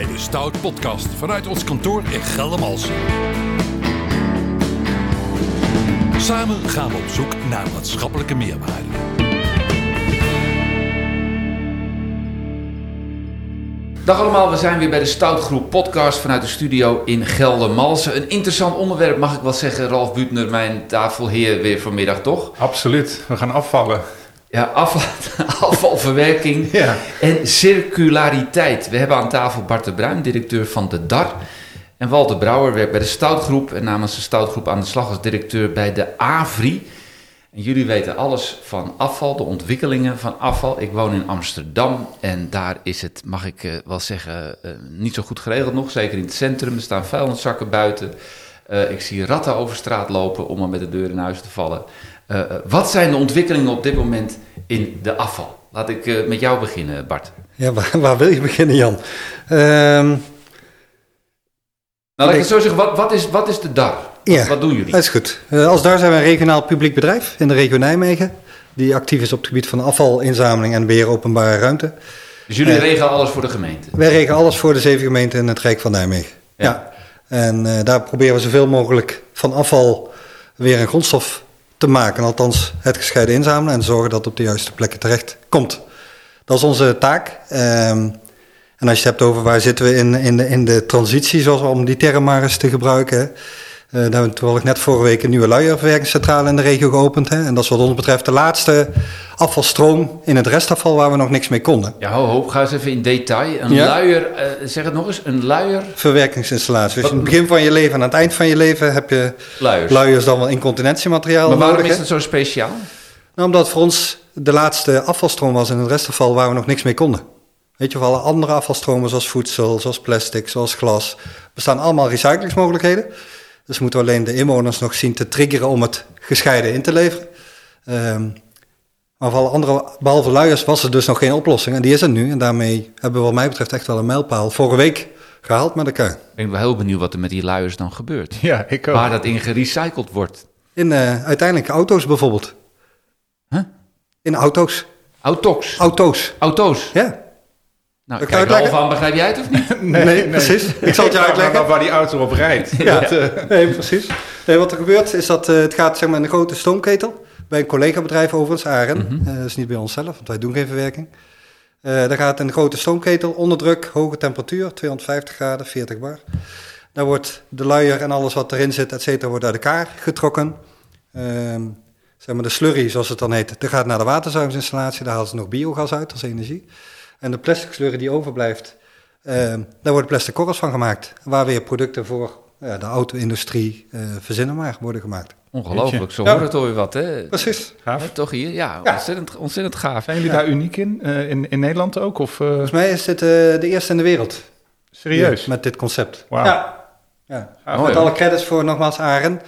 bij de Stout Podcast vanuit ons kantoor in Geldermalsen. Samen gaan we op zoek naar maatschappelijke meerwaarde. Dag allemaal, we zijn weer bij de Stoutgroep podcast vanuit de studio in Geldermalsen. Een interessant onderwerp mag ik wel zeggen, Ralf Buutner, mijn tafelheer weer vanmiddag, toch? Absoluut, we gaan afvallen. Ja, afval, afvalverwerking Ja. en circulariteit. We hebben aan tafel Bart de Bruin, directeur van de DAR. En Walter Brouwer werkt bij de Stoutgroep en namens de Stoutgroep aan de slag als directeur bij de AVRI. En jullie weten alles van afval, de ontwikkelingen van afval. Ik woon in Amsterdam en daar is het, mag ik eh, wel zeggen, eh, niet zo goed geregeld nog. Zeker in het centrum, er staan vuilniszakken buiten. Eh, ik zie ratten over straat lopen om maar met de deur in huis te vallen. Eh, eh, wat zijn de ontwikkelingen op dit moment in de afval? Laat ik met jou beginnen, Bart. Ja, waar, waar wil je beginnen, Jan? Ehm, Nou, laat ik het zo zeggen, wat, wat, is, wat is de DAR? Wat, Ja. wat doen jullie? dat is goed. Als daar zijn we een regionaal publiek bedrijf in de regio Nijmegen. Die actief is op het gebied van afvalinzameling en beheer openbare ruimte. Dus jullie regelen alles voor de gemeente? Wij regelen alles voor de zeven gemeenten in het Rijk van Nijmegen. Ja. Ja. En eh, daar proberen we zoveel mogelijk van afval weer een grondstof te maken. Althans, het gescheiden inzamelen en zorgen dat het op de juiste plekken terecht komt. Dat is onze taak. Ehm, en als je het hebt over waar zitten we in, in, de, in de transitie, zoals we om die term maar eens te gebruiken. Eh, daar hebben we toevallig net vorige week een nieuwe luierverwerkingscentrale in de regio geopend. Hè. En dat is wat ons betreft de laatste afvalstroom in het restafval waar we nog niks mee konden. Ja, ho, ho, ga eens even in detail. Een Ja. luier, eh, zeg het nog eens, een luier, verwerkingsinstallatie. Dus in het begin van je leven en aan het eind van je leven heb je luiers. luiers dan wel incontinentiemateriaal maar waarom nodig. is het zo speciaal? Nou, omdat voor ons de laatste afvalstroom was in het restafval waar we nog niks mee konden. Weet je, voor alle andere afvalstromen zoals voedsel, zoals plastic, zoals glas, bestaan allemaal recyclingsmogelijkheden. Dus moeten we alleen de inwoners nog zien te triggeren om het gescheiden in te leveren. Ehm, maar voor alle andere, behalve luiers, was er dus nog geen oplossing. En die is er nu. En daarmee hebben we wat mij betreft echt wel een mijlpaal vorige week gehaald met elkaar. Ik ben wel heel benieuwd wat er met die luiers dan gebeurt. Ja, ik ook. Waar dat in gerecycled wordt. In eh, uiteindelijk auto's bijvoorbeeld. Huh? In auto's. Autox. Auto's. Auto's. Ja. Nou, ik kijk aan, begrijp jij het of niet? Nee, precies. Ik zal het je uitleggen. waar die auto op rijdt. Ja, Dat, eh, nee, precies. Nee, wat er gebeurt is dat eh, het gaat zeg maar, in een grote stoomketel. Bij een collega-bedrijf overigens, Aren. Mhm. Eh, dat is niet bij onszelf, want wij doen geen verwerking. Eh daar gaat een grote stoomketel onder druk, hoge temperatuur, 250 graden, 40 bar. Daar wordt de luier en alles wat erin zit, et cetera, wordt uit elkaar getrokken. Ehm, zeg maar de slurry, zoals het dan heet, dat gaat naar de waterzuiveringsinstallatie. Daar halen ze nog biogas uit als energie. En de plastic slurry die overblijft, ehm, daar worden plastic korrels van gemaakt. Waar weer producten voor ja, de auto-industrie, eh verzinnen maar, worden gemaakt. Ongelooflijk, zo Ja. hoort het alweer wat, hè? Precies. gaaf. Toch hier? Ja, Ja. Ontzettend, ontzettend gaaf. Zijn jullie daar uniek in? Eh, in? In Nederland ook? Of, eh, Volgens mij is dit eh, de eerste in de wereld. serieus? Met dit concept. Wauw. Ja. ja. Ah, Met hoor. alle credits voor nogmaals Aren.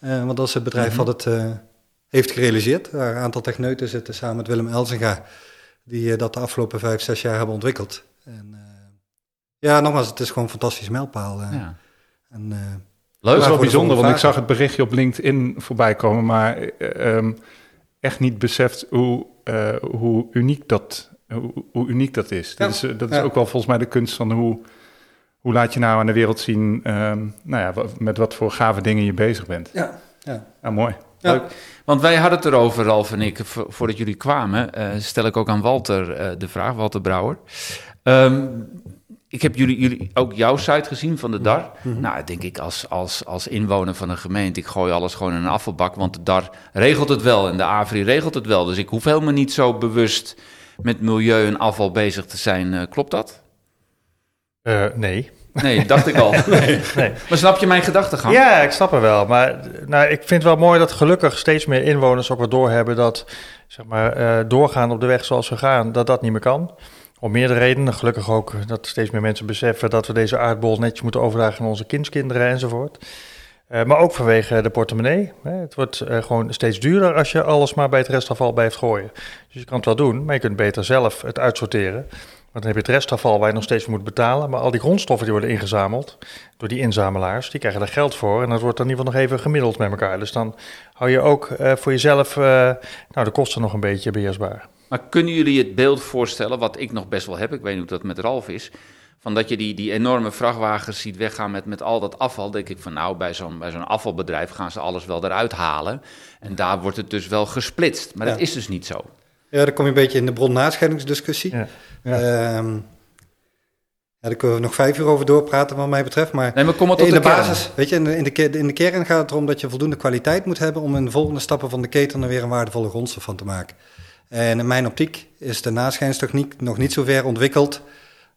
Eh, want dat is het bedrijf Mhm. wat het eh, heeft gerealiseerd. Waar een aantal techneuten zitten samen met Willem Elzinga. Die eh, dat de afgelopen vijf, zes jaar hebben ontwikkeld. En, eh, ja, nogmaals, het is gewoon een fantastisch mijlpaal. eh. Ja. En, eh, Dat is Ja, wel bijzonder, want ik zag het berichtje op LinkedIn voorbij komen, maar eh, ehm, echt niet beseft hoe, eh, hoe, uniek, dat, hoe, hoe uniek dat is. Ja. Dat, is, dat is Ja. ook wel volgens mij de kunst van hoe, hoe laat je nou aan de wereld zien ehm, nou ja, met wat voor gave dingen je bezig bent. ja, ja. Ja, mooi. Ja. Leuk. Want wij hadden het erover, Ralf en ik, vo- voordat jullie kwamen. eh, stel ik ook aan Walter eh, de vraag, Walter Brouwer. Ehm, ik heb jullie, jullie ook jouw site gezien van de DAR. Nou, denk ik als, als, als inwoner van een gemeente, ik gooi alles gewoon in een afvalbak. Want de DAR regelt het wel en de AVRI regelt het wel. Dus ik hoef helemaal niet zo bewust met milieu en afval bezig te zijn. Eh, klopt dat? Eh, nee. Nee, dacht ik al. nee. Maar snap je mijn gedachtegang? Ja, ik snap het wel. Maar nou, ik vind het wel mooi dat gelukkig steeds meer inwoners ook wel doorhebben dat zeg maar, eh, doorgaan op de weg zoals we gaan, dat dat niet meer kan. Om meerdere redenen. Gelukkig ook dat steeds meer mensen beseffen dat we deze aardbol netjes moeten overdragen aan onze kindskinderen enzovoort. Eh, maar ook vanwege de portemonnee. Hè. Het wordt eh, gewoon steeds duurder als je alles maar bij het restafval blijft gooien. Dus je kan het wel doen, maar je kunt beter zelf het uitsorteren. Dan heb je het restafval waar je nog steeds voor moet betalen. Maar al die grondstoffen die worden ingezameld door die inzamelaars, die krijgen er geld voor. En dat wordt dan in ieder geval nog even gemiddeld met elkaar. Dus dan hou je ook eh, voor jezelf eh, nou, de kosten nog een beetje beheersbaar. Maar kunnen jullie het beeld voorstellen, wat ik nog best wel heb, ik weet niet hoe dat met Ralf is, Van dat je die, die enorme vrachtwagens ziet weggaan met, met al dat afval. denk ik van nou, bij zo'n, bij zo'n afvalbedrijf gaan ze alles wel eruit halen. En daar wordt het dus wel gesplitst. Maar dat is dus niet zo. Ja, dan kom je een beetje in de bron-nascheidingsdiscussie. Ja. Ehm, ja, daar kunnen we nog vijf uur over doorpraten wat mij betreft. Maar Nee, maar kom maar tot in de, de kern. basis, weet je, in de, in, de, ke- in de kern gaat het erom dat je voldoende kwaliteit moet hebben om in de volgende stappen van de keten er weer een waardevolle grondstof van te maken. En in mijn optiek is de naschijnstechniek nog niet zo ver ontwikkeld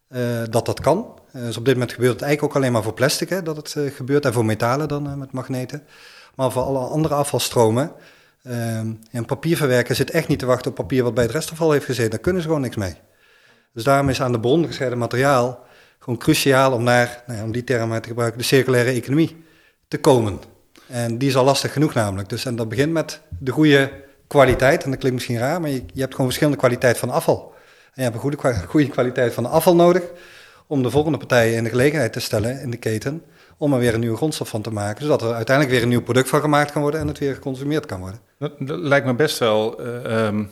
eh, dat dat kan. Eh, dus op dit moment gebeurt het eigenlijk ook alleen maar voor plastic hè, dat het eh, gebeurt en voor metalen dan met magneten. Maar voor alle andere afvalstromen ehm, en papierverwerken zit echt niet te wachten op papier wat bij het restafval heeft gezeten. Daar kunnen ze gewoon niks mee. Dus daarom is aan de bron gescheiden materiaal gewoon cruciaal om naar, nou ja, om die term te gebruiken, de circulaire economie te komen. En die is al lastig genoeg namelijk. Dus en dat begint met de goede kwaliteit. En dat klinkt misschien raar, maar je, je hebt gewoon verschillende kwaliteit van afval. En je hebt een goede, goede kwaliteit van afval nodig om de volgende partijen in de gelegenheid te stellen in de keten om er weer een nieuwe grondstof van te maken, zodat er uiteindelijk weer een nieuw product van gemaakt kan worden en het weer geconsumeerd kan worden. Dat, dat lijkt me best wel. ehm,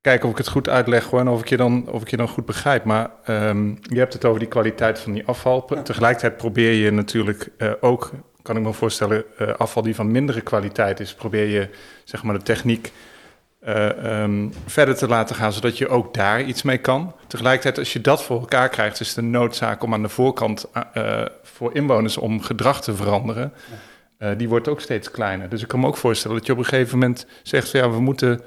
kijken of ik het goed uitleg hoor, en of ik je dan, of ik je dan goed begrijp. Maar ehm, je hebt het over die kwaliteit van die afval. Ja. Tegelijkertijd probeer je natuurlijk eh, ook, kan ik me voorstellen, eh, afval die van mindere kwaliteit is, probeer je zeg maar de techniek eh, ehm, verder te laten gaan, zodat je ook daar iets mee kan. Tegelijkertijd, als je dat voor elkaar krijgt, is het een noodzaak om aan de voorkant eh, voor inwoners om gedrag te veranderen. Eh, die wordt ook steeds kleiner. Dus ik kan me ook voorstellen dat je op een gegeven moment zegt: van, ja, we moeten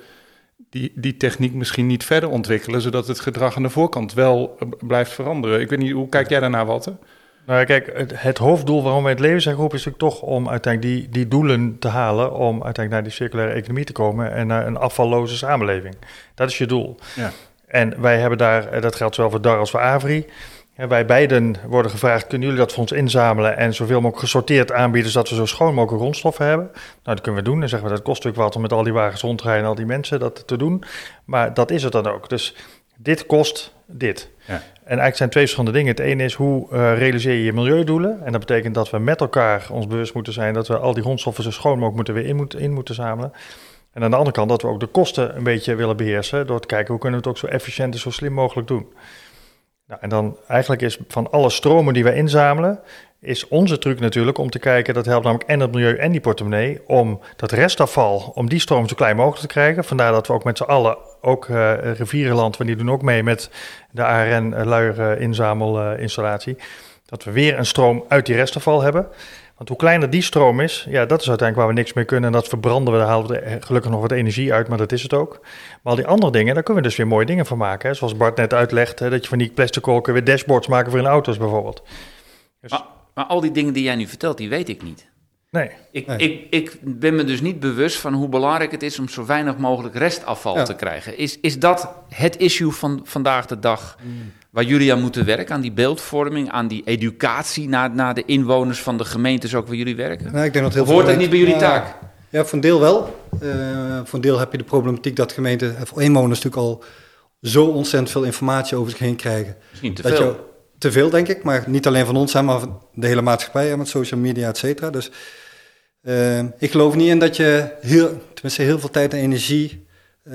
die, die techniek misschien niet verder ontwikkelen, zodat het gedrag aan de voorkant wel blijft veranderen. Ik weet niet, hoe kijk jij daarnaar, Walter? Nou ja, kijk, het, het hoofddoel waarom wij het leven zijn geroepen is natuurlijk toch om uiteindelijk die, die doelen te halen, om uiteindelijk naar die circulaire economie te komen en naar een afvalloze samenleving. Dat is je doel. Ja. En wij hebben daar, eh, dat geldt zowel voor DAR als voor AVRI, en wij beiden worden gevraagd, kunnen jullie dat voor ons inzamelen en zoveel mogelijk gesorteerd aanbieden, zodat we zo schoon mogelijk grondstoffen hebben? Nou, dat kunnen we doen. Dan zeggen we, dat kost natuurlijk wat om met al die wagens rond te rijden en al die mensen dat te doen. Maar dat is het dan ook. Dus dit kost dit. Ja. En eigenlijk zijn twee verschillende dingen. Het ene is hoe eh, realiseer je je milieudoelen. En dat betekent dat we met elkaar ons bewust moeten zijn dat we al die grondstoffen zo schoon mogelijk moeten weer in, moet, in moeten zamelen. En aan de andere kant dat we ook de kosten een beetje willen beheersen. Door te kijken hoe kunnen we het ook zo efficiënt en zo slim mogelijk doen. Nou, en dan eigenlijk is van alle stromen die wij inzamelen, is onze truc natuurlijk om te kijken, dat helpt namelijk en het milieu en die portemonnee, om dat restafval, om die stroom zo klein mogelijk te krijgen. Vandaar dat we ook met z'n allen, ook eh Rivierenland, want die doen ook mee met de ARN uh, luier inzamelinstallatie, dat we weer een stroom uit die restafval hebben. Want hoe kleiner die stroom is, ja, dat is uiteindelijk waar we niks mee kunnen. En dat verbranden we, daar halen we er gelukkig nog wat energie uit, maar dat is het ook. Maar al die andere dingen, daar kunnen we dus weer mooie dingen van maken. Zoals Bart net uitlegt, dat je van die plastic kolken weer dashboards maken voor in auto's bijvoorbeeld. Dus... Maar, al die dingen die jij nu vertelt, die weet ik niet. Nee. Ik, nee. ik, ik ben me dus niet bewust van hoe belangrijk het is om zo weinig mogelijk restafval ja. te krijgen. Is, is dat het issue van vandaag de dag mm. waar jullie aan moeten werken? Aan die beeldvorming, aan die educatie naar, naar de inwoners van de gemeentes ook waar jullie werken? Nou, ik denk dat heel of hoort dat niet bij jullie ja, taak? Ja, voor een deel wel. Uh, voor een deel heb je de problematiek dat gemeenten, of inwoners natuurlijk al zo ontzettend veel informatie over zich heen krijgen. Misschien te dat veel. Je, te veel, denk ik, maar niet alleen van ons, hè, maar van de hele maatschappij met social media, et cetera. Dus uh, ik geloof niet in dat je heel, tenminste heel veel tijd en energie uh,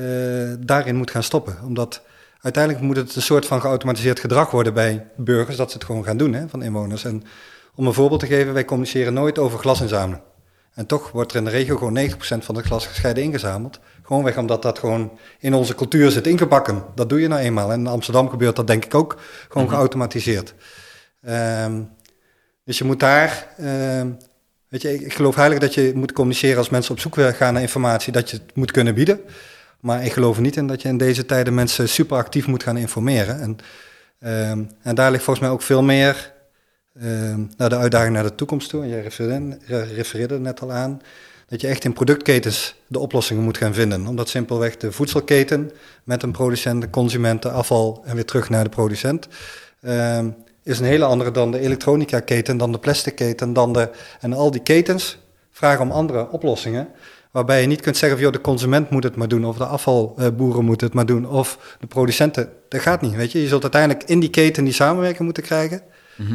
daarin moet gaan stoppen. Omdat uiteindelijk moet het een soort van geautomatiseerd gedrag worden bij burgers, dat ze het gewoon gaan doen, hè, van inwoners. En om een voorbeeld te geven, wij communiceren nooit over glas inzamelen. En toch wordt er in de regio gewoon 90% van het glas gescheiden ingezameld. Gewoonweg omdat dat gewoon in onze cultuur zit ingebakken. Dat doe je nou eenmaal. En in Amsterdam gebeurt dat denk ik ook gewoon mm-hmm. geautomatiseerd. Um, dus je moet daar... Um, weet je, ik geloof heilig dat je moet communiceren als mensen op zoek gaan naar informatie, dat je het moet kunnen bieden. Maar ik geloof niet in dat je in deze tijden mensen super actief moet gaan informeren. En, um, en daar ligt volgens mij ook veel meer uh, naar de uitdaging naar de toekomst toe. En jij refereerde, net al aan. Dat je echt in productketens de oplossingen moet gaan vinden. Omdat simpelweg de voedselketen met een producent, de consument, de afval en weer terug naar de producent. Uh, is een hele andere dan de elektronica keten, dan de plastic keten. Dan de, en al die ketens vragen om andere oplossingen. Waarbij je niet kunt zeggen van joh, de consument moet het maar doen. Of de afvalboeren moeten het maar doen. Of de producenten. Dat gaat niet, weet je. Je zult uiteindelijk in die keten die samenwerking moeten krijgen.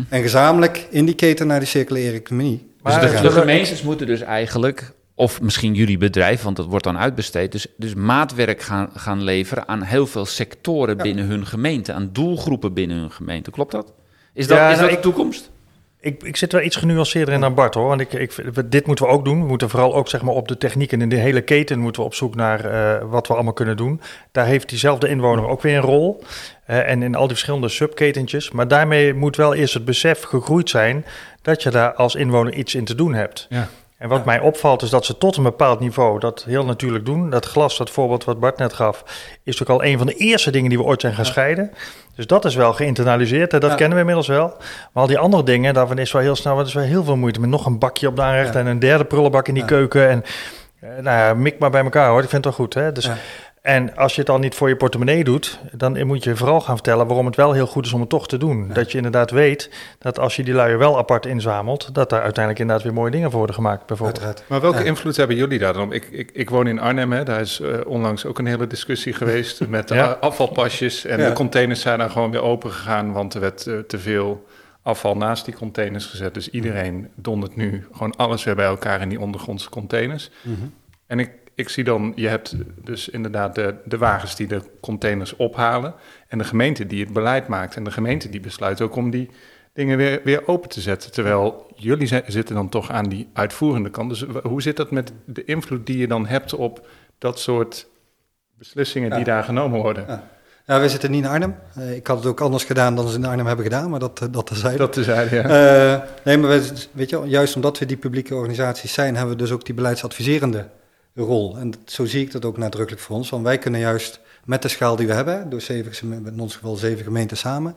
En gezamenlijk in die keten naar die circulaire economie. Maar dus de, de gemeentes moeten dus eigenlijk of misschien jullie bedrijf, want dat wordt dan uitbesteed. Dus, dus maatwerk gaan, gaan leveren aan heel veel sectoren binnen hun gemeente, aan doelgroepen binnen hun gemeente. Klopt dat? Is dat, Ja, is nou, dat de toekomst? Ik, ik zit wel iets genuanceerder in dan Bart hoor. Want ik, ik, dit moeten we ook doen. We moeten vooral ook zeg maar, op de techniek en in de hele keten moeten we op zoek naar eh, wat we allemaal kunnen doen. Daar heeft diezelfde inwoner ook weer een rol. Eh, en in al die verschillende subketentjes. Maar daarmee moet wel eerst het besef gegroeid zijn dat je daar als inwoner iets in te doen hebt. Ja. En wat mij opvalt is dat ze tot een bepaald niveau dat heel natuurlijk doen. Dat glas, dat voorbeeld wat Bart net gaf, is ook al een van de eerste dingen die we ooit zijn gaan scheiden. Dus dat is wel geïnternaliseerd en dat Ja. kennen we inmiddels wel. Maar al die andere dingen, daarvan is wel heel snel, dat is wel heel veel moeite. Met nog een bakje op de aanrecht en een derde prullenbak in die keuken. En eh, nou ja, mik maar bij elkaar hoor, ik vind het wel goed. Hè? Dus, Ja. En als je het dan niet voor je portemonnee doet, dan moet je vooral gaan vertellen waarom het wel heel goed is om het toch te doen. Dat je inderdaad weet dat als je die luier wel apart inzamelt, dat daar uiteindelijk inderdaad weer mooie dingen voor worden gemaakt bijvoorbeeld. Uiteraard. Maar welke Ja. invloed hebben jullie daar dan op? Ik, ik, ik woon in Arnhem, hè. daar is eh, onlangs ook een hele discussie geweest met de Ja. afvalpasjes. En Ja. de containers zijn dan gewoon weer open gegaan, want er werd eh, te veel afval naast die containers gezet. Dus iedereen dondert nu gewoon alles weer bij elkaar in die ondergrondse containers. Mhm. En ik, ik zie dan, je hebt dus inderdaad de, de wagens die de containers ophalen. En de gemeente die het beleid maakt. En de gemeente die besluit ook om die dingen weer, weer open te zetten. Terwijl jullie zi- zitten dan toch aan die uitvoerende kant. Dus hoe zit dat met de invloed die je dan hebt op dat soort beslissingen die Ja. daar genomen worden? Ja. Ja, wij zitten niet in Arnhem. Eh, ik had het ook anders gedaan dan ze in Arnhem hebben gedaan, maar dat, eh, dat terzijde. Dat ja. Eh, nee, maar we, weet je, juist omdat we die publieke organisaties zijn, hebben we dus ook die beleidsadviserende rol. En zo zie ik dat ook nadrukkelijk voor ons. Want wij kunnen juist met de schaal die we hebben, door zeven, in ons geval zeven gemeenten samen,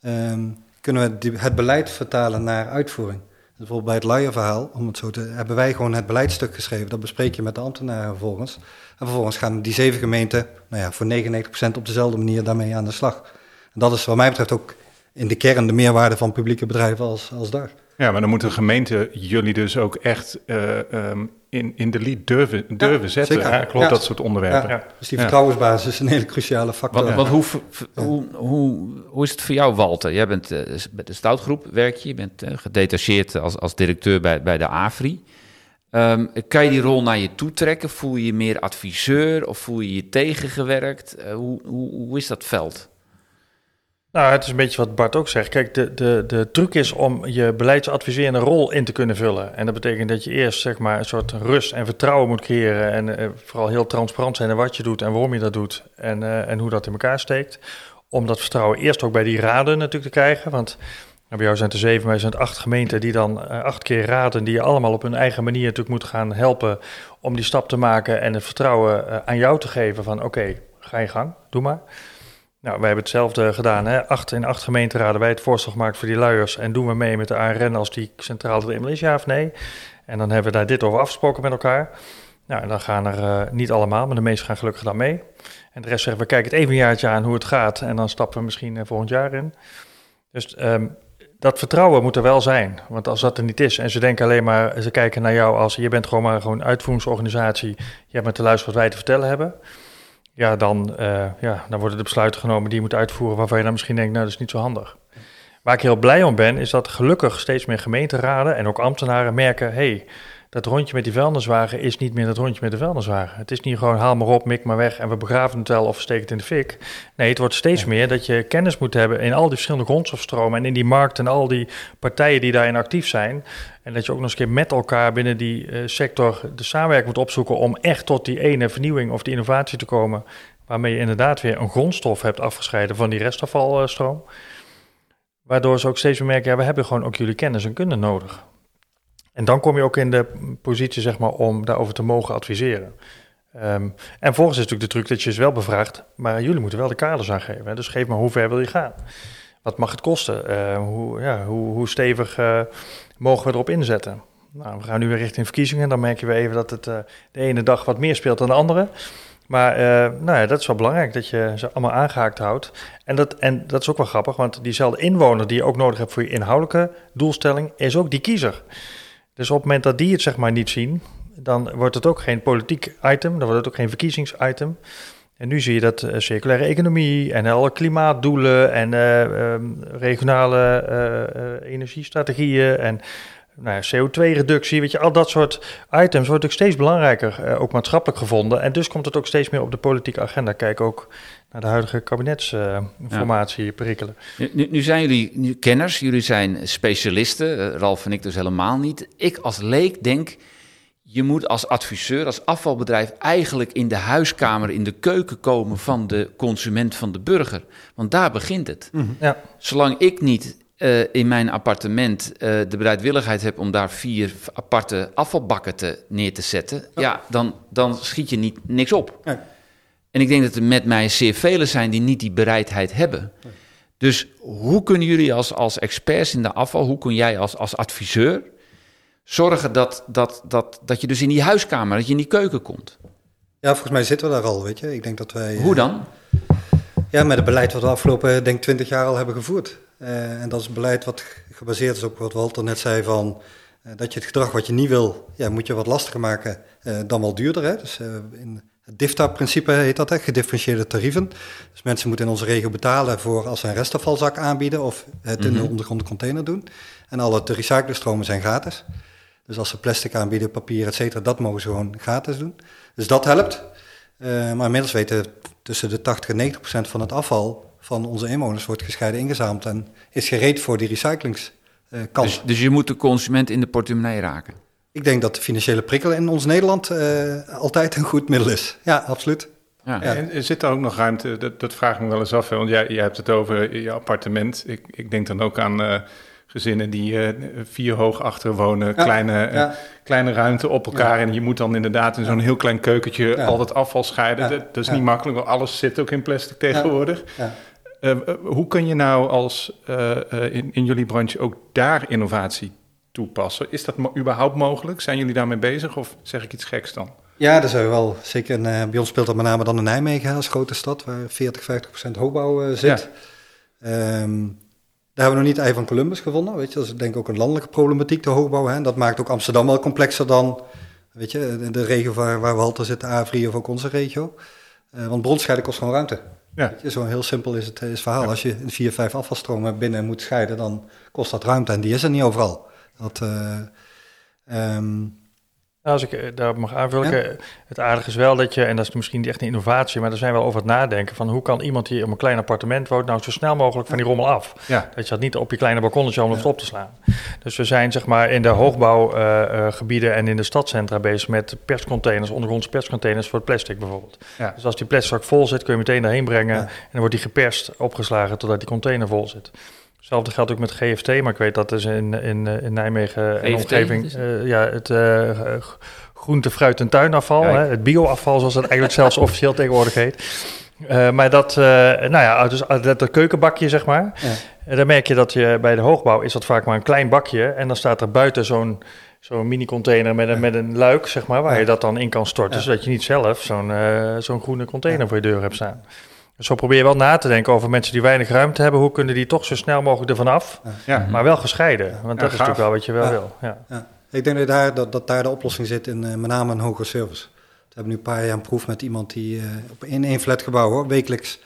ehm, kunnen we het beleid vertalen naar uitvoering. Bijvoorbeeld bij het luierverhaal, om het zo te, hebben wij gewoon het beleidstuk geschreven. Dat bespreek je met de ambtenaren vervolgens. En vervolgens gaan die zeven gemeenten, nou ja, voor 99% op dezelfde manier daarmee aan de slag. En dat is wat mij betreft ook in de kern de meerwaarde van publieke bedrijven als, als daar. Ja, maar dan moet de gemeente jullie dus ook echt eh, ehm, in, in de lead durven, durven zetten. zeker. Ja, klopt. Ja. Dat soort onderwerpen. Ja. Dus die vertrouwensbasis is een hele cruciale factor. Want, want hoe, v- v- hoe, hoe, hoe is het voor jou, Walter? Jij bent bij de stoutgroep, werk je. Je bent eh, gedetacheerd als, als directeur bij, bij de AVRI. Ehm, kan je die rol naar je toe trekken? Voel je je meer adviseur of voel je je tegengewerkt? Eh, hoe, hoe, hoe is dat veld? Nou, het is een beetje wat Bart ook zegt. Kijk, de, de, de truc is om je beleidsadviserende rol in te kunnen vullen. En dat betekent dat je eerst zeg maar, een soort rust en vertrouwen moet creëren. En eh, vooral heel transparant zijn in wat je doet en waarom je dat doet. En, eh, en hoe dat in elkaar steekt. Om dat vertrouwen eerst ook bij die raden natuurlijk te krijgen. Want nou, bij jou zijn er zeven, mij zijn het acht gemeenten die dan eh, acht keer raden. Die je allemaal op hun eigen manier natuurlijk moeten gaan helpen om die stap te maken. En het vertrouwen aan jou te geven van oké, ga je gang, doe maar. Nou, wij hebben hetzelfde gedaan. Hè? Acht, in acht gemeenteraden wij het voorstel gemaakt voor die luiers. En doen we mee met de ARN als die centraal er eenmaal is, ja of nee? En dan hebben we daar dit over afgesproken met elkaar. Nou, en dan gaan er eh, niet allemaal, maar de meesten gaan gelukkig dan mee. En de rest zeggen we kijken het even een jaartje aan hoe het gaat. En dan stappen we misschien eh, volgend jaar in. Dus ehm, dat vertrouwen moet er wel zijn. Want als dat er niet is en ze denken alleen maar, ze kijken naar jou als je bent gewoon maar gewoon een uitvoeringsorganisatie. Je hebt maar te luisteren wat wij te vertellen hebben. Ja, dan, eh, ja, dan worden de besluiten genomen die je moet uitvoeren waarvan je dan misschien denkt, nou dat is niet zo handig. Waar ik heel blij om ben, is dat gelukkig steeds meer gemeenteraden en ook ambtenaren merken, hey, dat rondje met die vuilniswagen is niet meer dat rondje met de vuilniswagen. Het is niet gewoon haal maar op, mik maar weg en we begraven het wel of steken het in de fik. Nee, het wordt steeds meer dat je kennis moet hebben in al die verschillende grondstofstromen en in die markt en al die partijen die daarin actief zijn. En dat je ook nog eens een keer met elkaar binnen die eh, sector de samenwerking moet opzoeken om echt tot die ene vernieuwing of die innovatie te komen. Waarmee je inderdaad weer een grondstof hebt afgescheiden van die restafvalstroom. Waardoor ze ook steeds meer merken, ja, we hebben gewoon ook jullie kennis en kunde nodig. En dan kom je ook in de positie, zeg maar, om daarover te mogen adviseren. Ehm, en volgens is natuurlijk de truc dat je ze wel bevraagt, maar jullie moeten wel de kaders aangeven. Dus geef maar hoe ver wil je gaan? Wat mag het kosten? Eh, hoe, ja, hoe, hoe stevig eh, mogen we erop inzetten? Nou, we gaan nu weer richting verkiezingen. Dan merk je weer even dat het eh, de ene dag wat meer speelt dan de andere. Maar eh, nou ja, dat is wel belangrijk, dat je ze allemaal aangehaakt houdt. En dat, en dat is ook wel grappig, want diezelfde inwoner die je ook nodig hebt voor je inhoudelijke doelstelling, is ook die kiezer. Dus op het moment dat die het zeg maar niet zien, dan wordt het ook geen politiek item, dan wordt het ook geen verkiezingsitem. En nu zie je dat eh, circulaire economie en alle klimaatdoelen en eh, ehm, regionale eh, energiestrategieën en nou ja, CO2-reductie, weet je, al dat soort items wordt natuurlijk steeds belangrijker, eh, ook maatschappelijk gevonden. En dus komt het ook steeds meer op de politieke agenda. Kijk ook naar de huidige kabinetsinformatie perikelen. Nu, nu, nu zijn jullie kenners, jullie zijn specialisten. eh, Ralf en ik dus helemaal niet. Ik als leek denk, je moet als adviseur, als afvalbedrijf eigenlijk in de huiskamer, in de keuken komen van de consument, van de burger. Want daar begint het. Ja. Zolang ik niet eh, in mijn appartement eh, de bereidwilligheid heb om daar vier aparte afvalbakken te, neer te zetten, ja, dan, dan schiet je niet, niks op. Nee. En ik denk dat er met mij zeer velen zijn die niet die bereidheid hebben. Dus hoe kunnen jullie als, als experts in de afval, hoe kun jij als, als adviseur zorgen dat, dat, dat, dat je dus in die huiskamer, dat je in die keuken komt? Ja, volgens mij zitten we daar al, weet je. Ik denk dat wij... Hoe eh, dan? Ja, met het beleid wat we de afgelopen, denk 20 jaar al hebben gevoerd. Eh, en dat is een beleid wat gebaseerd is op wat Walter net zei van... eh, dat je het gedrag wat je niet wil, ja, moet je wat lastiger maken, eh, dan wel duurder. Hè? Dus in het DIFTA-principe heet dat, hè? gedifferentieerde tarieven. Dus mensen moeten in onze regio betalen voor als ze een restafvalzak aanbieden... of het in Mhm. een ondergrond container doen. En alle te recyclen stromen zijn gratis. Dus als ze plastic aanbieden, papier, et cetera, dat mogen ze gewoon gratis doen. Dus dat helpt. Maar inmiddels weten we tussen de 80 en 90 procent van het afval van onze inwoners wordt gescheiden ingezameld en is gereed voor die recyclingskant. Dus, dus je moet de consument in de portemonnee raken. Ik denk dat de financiële prikkel in ons Nederland eh, altijd een goed middel is. Ja, absoluut. Ja. Ja. En zit er ook nog ruimte, dat, dat vraag ik me wel eens af, hè, want jij, jij hebt het over je appartement. Ik, ik denk dan ook aan eh, gezinnen die eh, vier hoog achter wonen, Ja, kleine, eh, kleine ruimte op elkaar. En je moet dan inderdaad in zo'n heel klein keukentje Ja. al dat afval scheiden. Ja. Dat, dat is Ja. niet makkelijk, want alles zit ook in plastic tegenwoordig. Eh, eh, hoe kun je nou als eh, in, in jullie branche ook daar innovatie toepassen? Is dat mo- überhaupt mogelijk? Zijn jullie daarmee bezig of zeg ik iets geks dan? ja, dat zijn we wel. Zeker bij ons speelt dat met name dan in Nijmegen als grote stad, waar 40, 50 procent hoogbouw zit. Ehm, daar hebben we nog niet ei van Columbus gevonden. Weet je, dat is denk ik ook een landelijke problematiek, de hoogbouw. Hè. Dat maakt ook Amsterdam wel complexer dan weet je, de, regio waar, waar we altijd zitten, Avri of ook onze regio. Want bronscheiden kost gewoon ruimte. Ja. Weet je, zo heel simpel is het, is het verhaal. Als je vier, vijf afvalstromen binnen moet scheiden, dan kost dat ruimte. En die is er niet overal. Dat, eh, ehm, Nou, als ik eh, daar mag aanvullen, Ja. eh, het aardige is wel dat je, en dat is misschien niet echt een innovatie, maar er zijn wel over het nadenken van hoe kan iemand die op een klein appartement woont nou zo snel mogelijk van die rommel af. Ja, Dat je dat niet op je kleine balkonnetje om Ja. het op te slaan. Dus we zijn zeg maar in de hoogbouwgebieden en in de stadcentra bezig met perscontainers, ondergrondse perscontainers voor het plastic bijvoorbeeld. Dus als die plastic zak vol zit, kun je meteen daarheen brengen en dan wordt die geperst, opgeslagen totdat die container vol zit. Hetzelfde geldt ook met GFT, maar ik weet dat is in, in, eh, in Nijmegen en GFT, omgeving eh, ja, het g- groente, fruit en tuinafval, hè, het bioafval zoals het eigenlijk zelfs officieel tegenwoordig heet. Maar dat, nou ja, dus dat, dat keukenbakje zeg maar, ja. en dan merk je dat je bij de hoogbouw is dat vaak maar een klein bakje. En dan staat er buiten zo'n zo'n mini-container met een, met een luik, zeg maar, waar Ja. je dat dan in kan storten. Ja. Zodat je niet zelf zo'n zo'n groene container voor je deur hebt staan. Dus zo probeer je wel na te denken over mensen die weinig ruimte hebben. Hoe kunnen die toch zo snel mogelijk ervan af, ja. maar wel gescheiden? Want dat is natuurlijk wel wat je wel Ja. wil. Ja. Ja. Ik denk dat daar, dat, dat daar de oplossing zit in eh, met name een hogere service. We hebben nu een paar jaar een proef met iemand die eh, in één flatgebouw hoor, wekelijks,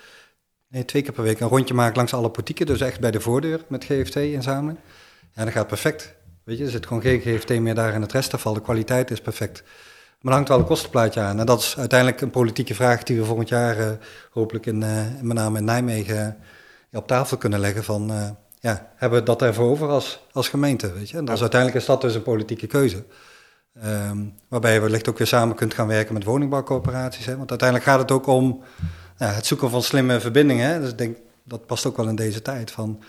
nee twee keer per week, een rondje maakt langs alle portieken. Dus echt bij de voordeur met GFT-inzameling. Ja, dat gaat perfect. Weet je, er zit gewoon geen GFT meer daar in het restafval. De kwaliteit is perfect. Maar er hangt wel een kostenplaatje aan. En dat is uiteindelijk een politieke vraag die we volgend jaar eh, hopelijk in, eh, met name in Nijmegen eh, op tafel kunnen leggen. Van, ja, hebben we dat ervoor over als, als gemeente? Weet je? En dat is uiteindelijk is dat dus een politieke keuze. Ehm, waarbij je wellicht ook weer samen kunt gaan werken met woningbouwcoöperaties. Hè? Want uiteindelijk gaat het ook om het zoeken van slimme verbindingen. Hè? Dus ik denk, dat past ook wel in deze tijd. Van,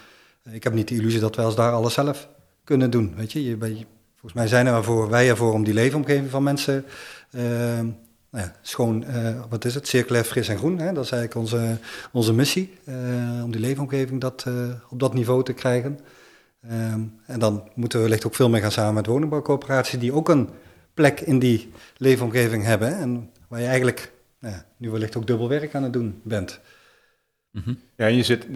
ik heb niet de illusie dat wij als daar alles zelf kunnen doen. Weet je? Je, bij- volgens mij zijn er ervoor, wij ervoor om die leefomgeving van mensen... ehm, nou ja, schoon, eh, wat is het, circulair, fris en groen. Hè? Dat is eigenlijk onze, onze missie, eh, om die leefomgeving dat, eh, op dat niveau te krijgen. En dan moeten we wellicht ook veel meer gaan samen met woningbouwcoöperaties... die ook een plek in die leefomgeving hebben. En waar je eigenlijk nou nu wellicht ook dubbel werk aan het doen bent. Mhm. Ja, je zit,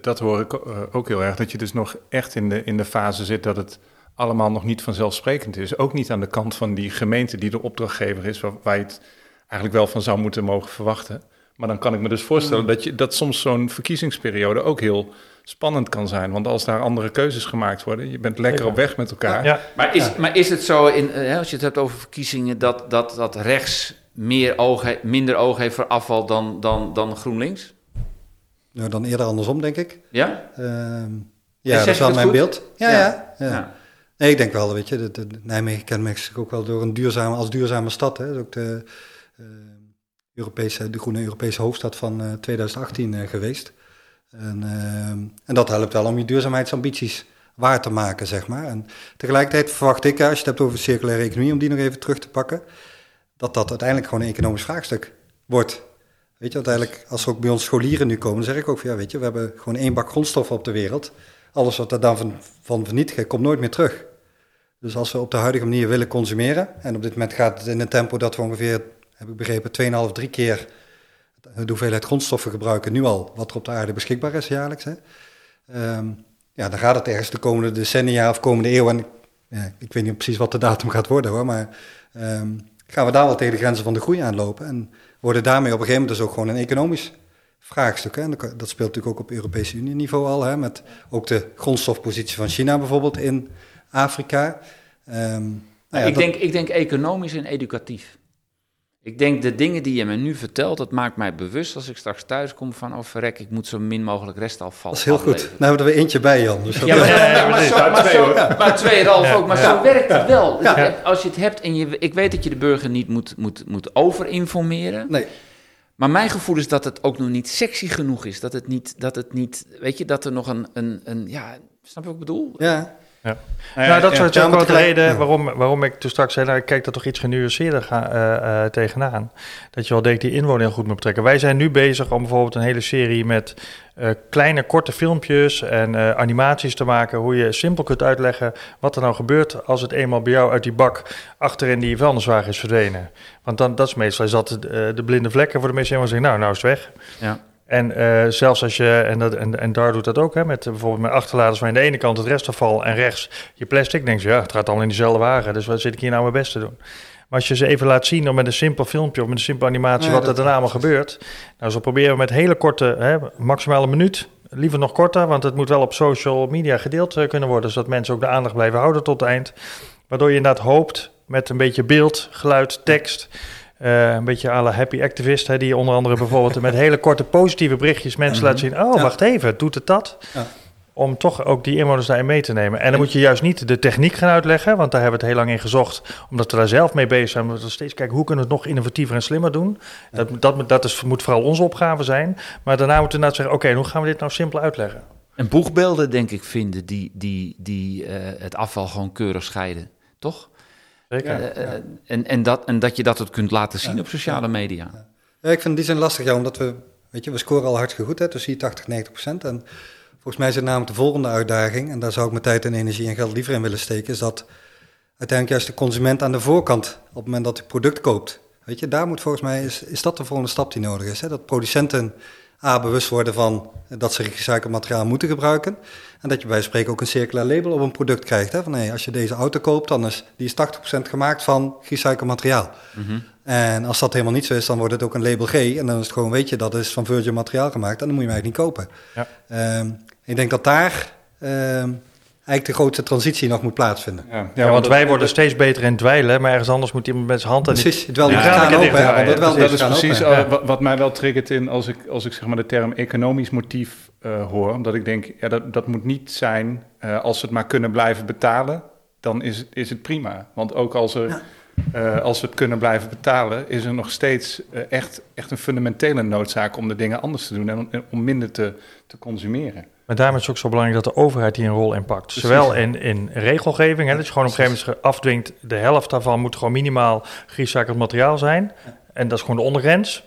dat hoor ik eh, ook heel erg, dat je dus nog echt in de, in de fase zit dat het allemaal nog niet vanzelfsprekend is. Ook niet aan de kant van die gemeente die de opdrachtgever is, waar, waar je het eigenlijk wel van zou moeten mogen verwachten. Maar dan kan ik me dus voorstellen dat, je, dat soms zo'n verkiezingsperiode ook heel spannend kan zijn. Want als daar andere keuzes gemaakt worden, je bent lekker op weg met elkaar. Ja, Maar is, maar is het zo, in, eh, als je het hebt over verkiezingen, dat, dat, dat rechts meer oog minder oog heeft voor afval dan, dan, dan GroenLinks? Nou, dan eerder andersom, denk ik. Ja? Ehm, ja, dat is wel mijn goed? beeld. Ja, Ja. ja. Nee, ik denk wel, weet je, de Nijmegen kenmerkt zich ook wel door een duurzame, als duurzame stad. Hè. Dat is ook de, eh, Europese, de groene Europese hoofdstad van eh, 2018 eh, geweest. En, en dat helpt wel om je duurzaamheidsambities waar te maken, zeg maar. En tegelijkertijd verwacht ik, als je het hebt over circulaire economie, om die nog even terug te pakken, dat dat uiteindelijk gewoon een economisch vraagstuk wordt. Weet je, uiteindelijk, als er ook bij ons scholieren nu komen, dan zeg ik ook van, ja, weet je, we hebben gewoon één bak grondstoffen op de wereld. Alles wat er dan van, van komt nooit meer terug. Dus als we op de huidige manier willen consumeren, en op dit moment gaat het in een tempo dat we ongeveer, heb ik begrepen, 2,5, 3 keer de hoeveelheid grondstoffen gebruiken nu al, wat er op de aarde beschikbaar is jaarlijks. Hè. Ehm, ja, dan gaat het ergens de komende decennia of komende eeuw, en ik weet niet precies wat de datum gaat worden hoor, maar ehm, gaan we daar wel tegen de grenzen van de groei aanlopen. En worden daarmee op een gegeven moment dus ook gewoon een economisch vraagstuk. Hè. En dat speelt natuurlijk ook op Europese Unie niveau al, hè, met ook de grondstofpositie van China bijvoorbeeld in Afrika. Ehm, nou ja, ik, dat- denk, ik denk economisch en educatief. Ik denk de dingen die je me nu vertelt, dat maakt mij bewust als ik straks thuis kom van, oh verrek, ik moet zo min mogelijk restafval dat is heel goed. Nou hebben we er weer eentje bij, Jan. Dus dat Ja, maar, Ja, ja, maar, zo, maar, twee, zo, maar tweeënhalf ook. Maar zo werkt het wel. Ja. Als je het hebt en je, ik weet dat je de burger niet moet, moet, moet overinformeren. Nee, Maar mijn gevoel is dat het ook nog niet sexy genoeg is. Dat het niet, dat het niet weet je, dat er nog een, een, een ja, snap je wat ik bedoel? ja. nou, dat is ja, ook de tegelijk- reden ja. waarom, waarom ik toen straks zei, nou, ik kijk daar toch iets genuanceerder ga, eh, eh, tegenaan. Dat je wel denkt, die inwoner heel goed moet betrekken. Wij zijn nu bezig om bijvoorbeeld een hele serie met eh, kleine, korte filmpjes en eh, animaties te maken, hoe je simpel kunt uitleggen wat er nou gebeurt als het eenmaal bij jou uit die bak achterin die vuilniswagen is verdwenen. Want dan, dat is meestal is dat de, de blinde vlekken voor de mensen die zeggen, nou, nou is het weg. Ja. En eh, zelfs als je, en, dat, en, en daar doet dat ook, hè, met eh, bijvoorbeeld met achterladers waar aan de ene kant het restafval en rechts je plastic, denk je, ja, het gaat allemaal in diezelfde wagen, dus wat zit ik hier nou mijn best te doen? Maar als je ze even laat zien, dan met een simpel filmpje of met een simpele animatie, wat er daarna allemaal gebeurt. Nou, zo proberen we met hele korte, hè, maximaal een minuut, liever nog korter, want het moet wel op social media gedeeld eh, kunnen worden, zodat mensen ook de aandacht blijven houden tot het eind. Waardoor je inderdaad hoopt met een beetje beeld, geluid, tekst. eh, een beetje à la happy activist, hè, die onder andere bijvoorbeeld met hele korte positieve berichtjes mensen laat zien. Oh, Ja. wacht even, doet het dat? Ja. Om toch ook die inwoners daarin mee te nemen. En dan moet je juist niet de techniek gaan uitleggen, want daar hebben we het heel lang in gezocht. Omdat we daar zelf mee bezig zijn. We moeten steeds kijken hoe kunnen we het nog innovatiever en slimmer doen. Dat, dat, moet- dat is, moet vooral onze opgave zijn. Maar daarna moeten we inderdaad zeggen, oké, hoe gaan we dit nou simpel uitleggen? En boegbeelden, denk ik, vinden die, die, die eh, het afval gewoon keurig scheiden. Toch? Zeker. Eh, eh, en, en, dat, en dat je dat ook kunt laten zien Ja. op sociale media. Ja, ik vind die zijn lastig, ja, omdat we, weet je, we scoren al hartstikke goed, hè, tussen die 80 en 90 procent. En volgens mij is het namelijk de volgende uitdaging, en daar zou ik mijn tijd en energie en geld liever in willen steken, is dat uiteindelijk juist de consument aan de voorkant, op het moment dat hij product koopt, weet je, daar moet volgens mij, is, is dat de volgende stap die nodig is. Hè? Dat producenten A, bewust worden van dat ze gerecycled materiaal moeten gebruiken. En dat je bij spreken ook een circulair label op een product krijgt. Hè? Van, hey, als je deze auto koopt, dan is die is 80% gemaakt van gerecycled materiaal. Mhm. En als dat helemaal niet zo is, dan wordt het ook een label G. En dan is het gewoon, weet je, dat is van virgin materiaal gemaakt. En dan moet je hem eigenlijk niet kopen. Ja. Ehm, ik denk dat daar ehm, eigenlijk de grootste transitie nog moet plaatsvinden. Ja, Ja, want wij worden steeds beter in het dwijlen, maar ergens anders moet iemand met zijn hand. Precies, het wel Ja, ja, gaan ja, open. ja, dat wel dat is precies open. al wat, mij wel triggert in als ik, als ik zeg maar de term economisch motief eh, hoor. Omdat ik denk, ja, dat, dat moet niet zijn eh, als ze het maar kunnen blijven betalen, dan is het, is het prima. Want ook als, er, eh, als we het kunnen blijven betalen, is er nog steeds eh, echt, echt een fundamentele noodzaak om de dingen anders te doen en om, en om minder te, te consumeren. Maar daarom is het ook zo belangrijk dat de overheid hier een rol in pakt. Zowel in, in regelgeving, hè, dat je gewoon op een gegeven moment afdwingt... de helft daarvan moet gewoon minimaal gerecycled materiaal zijn. En dat is gewoon de ondergrens.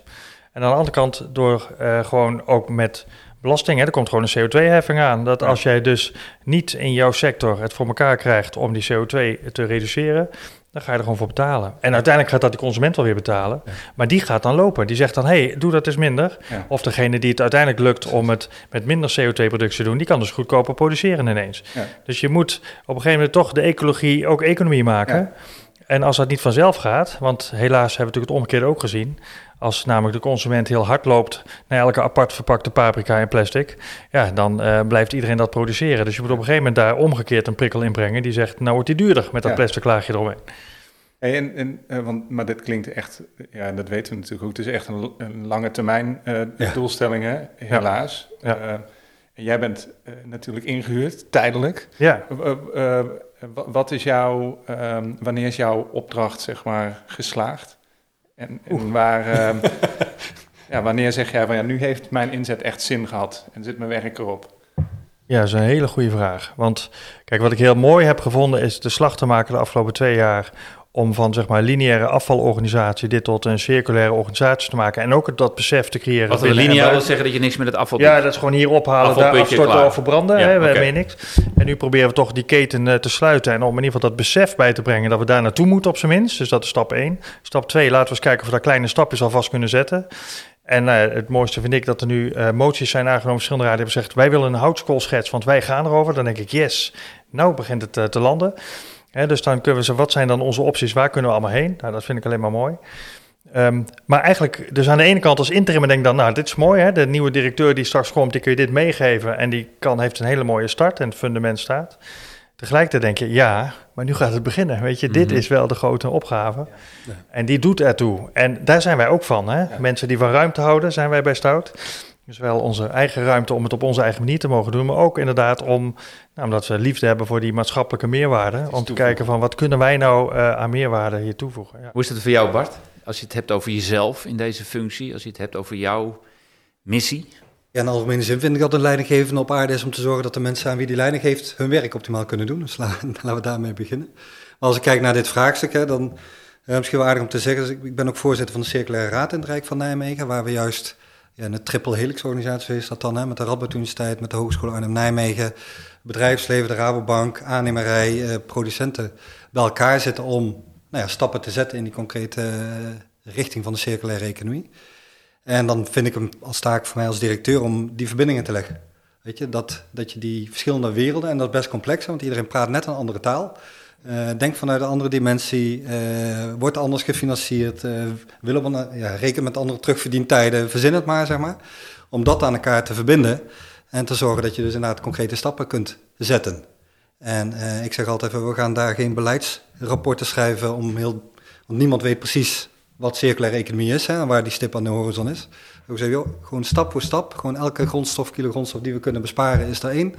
En aan de andere kant door eh, gewoon ook met belasting... Hè, er komt gewoon een CO2-heffing aan. Dat als jij dus niet in jouw sector het voor elkaar krijgt... om die CO2 te reduceren... dan ga je er gewoon voor betalen. En uiteindelijk gaat dat de consument wel weer betalen. Maar die gaat dan lopen. Die zegt dan, hé, hey, doe dat eens minder. Ja. Of degene die het uiteindelijk lukt om het met minder CO2-productie te doen, die kan dus goedkoper produceren ineens. Ja. Dus je moet op een gegeven moment toch de ecologie ook economie maken. En als dat niet vanzelf gaat, want helaas hebben we natuurlijk het omgekeerde ook gezien. Als namelijk de consument heel hard loopt naar elke apart verpakte paprika in plastic, ja, dan uh, blijft iedereen dat produceren. Dus je moet op een gegeven moment daar omgekeerd een prikkel in brengen die zegt, nou wordt die duurder met dat Ja. plastic laagje eromheen. En, en, eh, want, maar dit klinkt echt, ja, dat weten we natuurlijk ook. Het is echt een, een lange termijn eh, Ja. doelstelling, hè? helaas. Ja. Eh, en jij bent eh, natuurlijk ingehuurd, tijdelijk. Ja, Eh, eh, eh, wa- wat is jouw, ehm, wanneer is jouw opdracht, zeg maar, geslaagd? En, en waar, ehm, ja, wanneer zeg jij van, ja, nu heeft mijn inzet echt zin gehad en zit mijn werk erop? Ja, dat is een hele goede vraag. Want kijk, wat ik heel mooi heb gevonden is de slag te maken de afgelopen twee jaar om van zeg maar lineaire afvalorganisatie dit tot een circulaire organisatie te maken en ook dat besef te creëren. Wat lineaal wil zeggen dat je niks met het afval Ja, doet. dat is gewoon hier ophalen, daar afstorten of verbranden. Ja, hè, we hebben niks. En nu proberen we toch die keten eh, te sluiten en om in ieder geval dat besef bij te brengen dat we daar naartoe moeten op zijn minst. Dus dat is stap 1. Stap 2, laten we eens kijken of we daar kleine stapjes alvast kunnen zetten. En eh, het mooiste vind ik dat er nu eh, moties zijn aangenomen. Verschillende raden hebben gezegd, wij willen een houtskoolschets, want wij gaan erover. Dan denk ik, yes, nou begint het te landen. Dus dan kunnen we zeggen, wat zijn dan onze opties? Waar kunnen we allemaal heen? Nou, dat vind ik alleen maar mooi. Ehm, maar eigenlijk, dus aan de ene kant als interim denk ik dan, nou, dit is mooi, hè? De nieuwe directeur die straks komt, die kun je dit meegeven en die kan, heeft een hele mooie start en het fundament staat. Tegelijkertijd denk je, ja, maar nu gaat het beginnen, weet je, dit Mhm. is wel de grote opgave. Ja. En die doet ertoe. En daar zijn wij ook van, hè? Mensen die van ruimte houden, zijn wij bij Stout. Dus wel onze eigen ruimte om het op onze eigen manier te mogen doen, maar ook inderdaad om, nou, omdat we liefde hebben voor die maatschappelijke meerwaarde, om te toevoegen. kijken van wat kunnen wij nou eh, aan meerwaarde hier toevoegen. Ja. Hoe is het voor jou, Bart? Als je het hebt over jezelf in deze functie, als je het hebt over jouw missie. Ja, in algemene zin vind ik dat een leidinggevende op aarde is om te zorgen dat de mensen aan wie die leiding geeft hun werk optimaal kunnen doen. Dus la- laten we daarmee beginnen. Maar als ik kijk naar dit vraagstuk, hè, dan uh, misschien wel aardig om te zeggen, dus ik, ik ben ook voorzitter van de Circulaire Raad in het Rijk van Nijmegen, waar we juist ja, een triple helix organisatie is dat dan, hè, met de Radboud Universiteit, met de Hogeschool Arnhem-Nijmegen, bedrijfsleven, de Rabobank, aannemerij, eh, producenten bij elkaar zitten om nou ja, stappen te zetten in die concrete eh, richting van de circulaire economie. En dan vind ik hem als taak voor mij als directeur om die verbindingen te leggen. Weet je, dat, dat je die verschillende werelden, en dat is best complex, want iedereen praat net een andere taal. Uh, denk vanuit een andere dimensie, uh, wordt anders gefinancierd, uh, willen we, ja, reken met andere terugverdientijden, verzin het maar, zeg maar. Om dat aan elkaar te verbinden en te zorgen dat je dus inderdaad concrete stappen kunt zetten. En ik zeg altijd, we gaan daar geen beleidsrapporten schrijven om heel, want niemand weet precies wat circulaire economie is hè, en waar die stip aan de horizon is. Ik zeg, joh, gewoon stap voor stap, gewoon elke grondstof, kilo grondstof die we kunnen besparen is er één.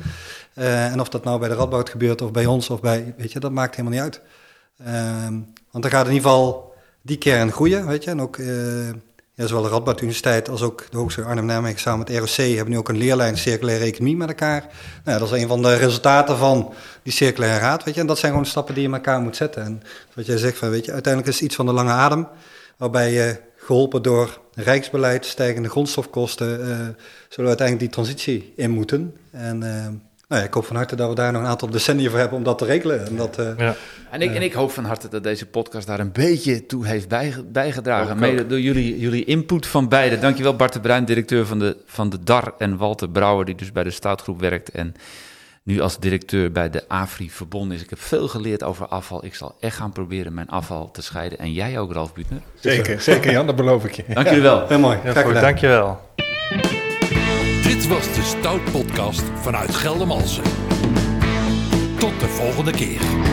Uh, en of dat nou bij de Radboud gebeurt of bij ons of bij, weet je, dat maakt helemaal niet uit. Uh, want dan gaat in ieder geval die kern groeien, weet je. En ook uh, ja, zowel de Radboud Universiteit als ook de Hogeschool Arnhem-Nijmegen samen met ROC hebben nu ook een leerlijn circulaire economie met elkaar. Nou, dat is een van de resultaten van die circulaire raad, weet je. En dat zijn gewoon stappen die je met elkaar moet zetten. En wat jij zegt, van, weet je, uiteindelijk is het iets van de lange adem, waarbij je geholpen door rijksbeleid, stijgende grondstofkosten, uh, zullen we uiteindelijk die transitie in moeten. En uh, nou ja, ik hoop van harte dat we daar nog een aantal decennia voor hebben om dat te regelen. En, dat, uh, ja. en, ik, en ik hoop van harte dat deze podcast daar een beetje toe heeft bijgedragen. Ook, Mede ook. door jullie, jullie input van beide. Dankjewel Bart de Bruin, directeur van de, van de DAR. En Walter Brouwer, die dus bij de Stoutgroep werkt. En nu als directeur bij de AFRI verbonden is. Ik heb veel geleerd over afval. Ik zal echt gaan proberen mijn afval te scheiden. En jij ook, Ralf Butner. Zeker, zeker Jan, dat beloof ik je. Dank jullie wel. Heel mooi. Ja, goed, dankjewel. Dit was de Stout Podcast vanuit Geldermalsen. Tot de volgende keer.